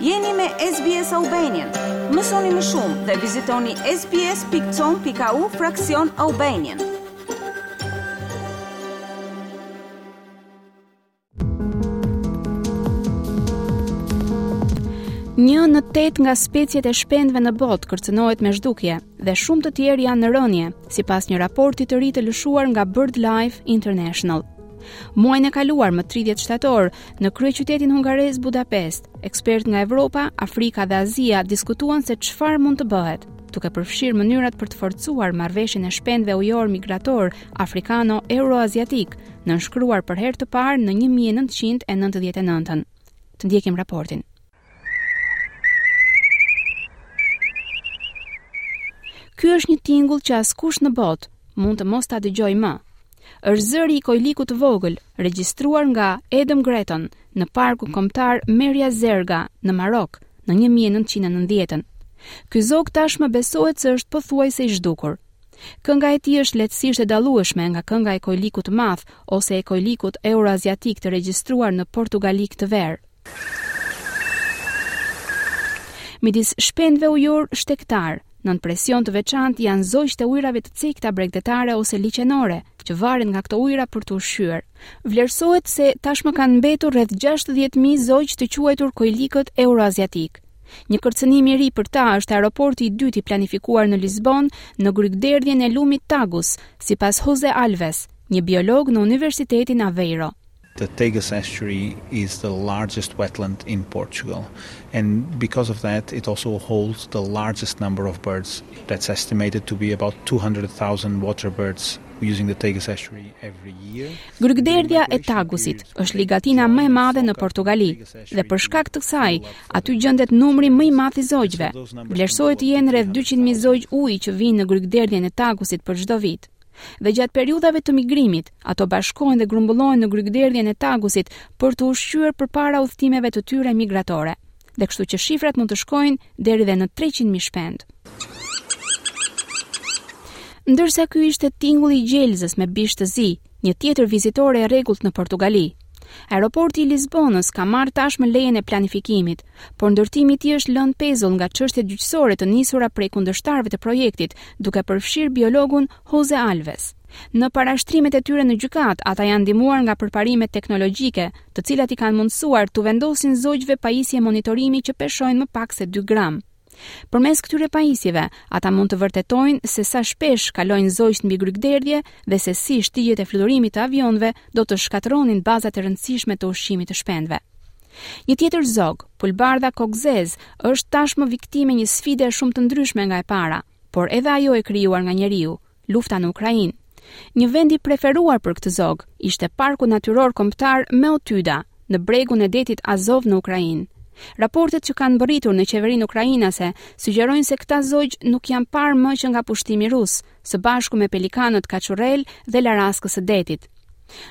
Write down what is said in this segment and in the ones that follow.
Jeni me SBS Albanian. Mësoni më shumë dhe vizitoni sbs.com.au fraksion Albanian. Një në tetë nga speciet e shpendëve në botë kërcënohet me zhdukje dhe shumë të tjerë janë në rënie, sipas një raporti të ri të lëshuar nga BirdLife International. Muajin e kaluar më 30 shtator, në kryeqytetin hungarez Budapest, ekspertë nga Evropa, Afrika dhe Azia diskutuan se çfarë mund të bëhet, duke përfshirë mënyrat për të forcuar marrëveshjen e shpendëve ujorë migratorë afrikano-euroaziatikë, nënshkruar për herë të parë në 1999. Të ndjekim raportin. Ky është një tingull që askush në botë mund të mos ta dëgjojë më. Është zëri i kojlikut të vogël, regjistruar nga Adam Gretton në parkun kombëtar Merja Zerga në Marok në 1990-ën. Ky zog tashmë besohet se është pothuajse i zhdukur. Kënga e tij është lehtësisht e dallueshme nga kënga e kojlikut të madh ose e kojlikut euroaziatik të regjistruar në Portugali këtë verë. Midis shpendëve ujorë shtegtarë, nën presion të veçantë janë zogjtë e ujërave të cekëta bregdetare ose liqenore, që varen nga këto ujëra për t'u ushqyer. Vlerësohet se tashmë kanë mbetur rreth 60.000 zogj të quajtur kojlikët euroaziatikë. Një kërcënim i ri për ta është aeroporti i dytë i planifikuar në Lisbonë, në grykëderdhjen e lumit Tagus, sipas Jose Alves, një biolog në Universitetin Aveiro. The Tagus Estuary is the largest wetland in Portugal and because of that it also holds the largest number of birds that's estimated to be about two hundred thousand water birds using the Tagus estuary every year. Grykëderdhja e Tagusit është ligatina më e madhe në Portugali dhe për shkak të kësaj aty gjendet numri më i madh i zogjve. Vlerësohet të jenë rreth 200.000 zogj uji që vijnë në grykëderdhjen e Tagusit për çdo vit. Dhe gjatë periudhave të migrimit, ato bashkohen dhe grumbullohen në grykëderdhjen e Tagusit për t'u ushqyer përpara udhëtimeve të tyre migratore, dhe kështu që shifrat mund të shkojnë deri dhe në treqind mijë shpendë. Ndërsa ky ishte tingulli i gjelëzës me bisht të zi, një tjetër vizitore e rregullt në Portugali, Aeroporti i Lisbonës ka marrë tashmë lejen e planifikimit, por ndërtimi i tij është lënë pezull nga çështjet gjyqësore të nisura prej kundërshtarëve të projektit, duke përfshirë biologun Jose Alves. Në parashtrimet e tyre në gjykatë, ata janë ndihmuar nga përparimet teknologjike, të cilat i kanë mundësuar t'u vendosin zogjve pajisje monitorimi që peshojnë më pak se dy gram. Përmes këtyre pajisjeve, ata mund të vërtetojnë se sa shpesh kalojnë zogjtë mbi grykëderdhje dhe se si shtigjet e fluturimit të avionëve do të shkatërronin bazat e rëndësishme të ushqimit të shpendëve. Një tjetër zog, pulëbardha kokëzezë, është tashmë viktimë e një sfide shumë të ndryshme nga e para. por edhe ajo e krijuar nga njeriu, lufta në Ukrainë. Një vend i preferuar për këtë zog ishte Parku Natyror Kombëtar Meotyda, në bregun e detit Azov në Ukrainë. Raportet që kanë mbërritur në qeverinë ukrainase sugjerojnë se këta zogj nuk janë parë më që nga pushtimi rus, së bashku me pelikanët kaçurrel dhe laraskës së detit.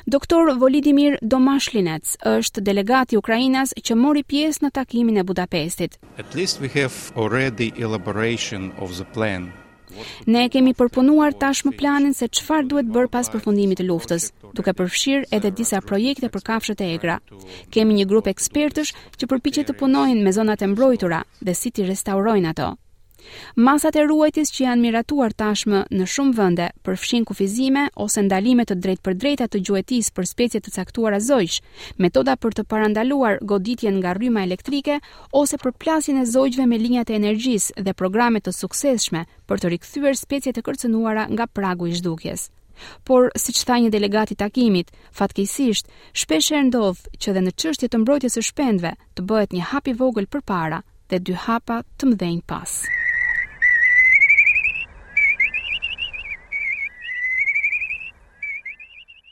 Doktor Volodymyr Domashlinets është delegati ukrainas që mori pjesë në takimin e Budapestit. At least we have already elaboration of the plan. Ne e kemi përpunuar tashmë planin se çfarë duhet bërë pas përfundimit të luftës, duke përfshirë edhe disa projekte për kafshët e egra. Kemi një grup ekspertësh që përpiqet të punojnë me zonat e mbrojtura dhe si t'i restaurojnë ato. Masat e ruajtjes që janë miratuar tashmë në shumë vende përfshin kufizime ose ndalime të drejtpërdrejta të gjuetisë për specie të caktuara zogjsh, metoda për të parandaluar goditjen nga rryma elektrike ose përplasjen e zogjve me linjat e energjisë dhe programe të suksesshme për të rikthyer speciet e kërcënuara nga pragu i zhdukjes. Por, siç tha një delegat i takimit, fatkeqësisht, shpeshherë ndodh që dhe në çështje të mbrojtjes së shpendëve të bëhet një hap i vogël përpara dhe dy hapa të mëdhenj pas.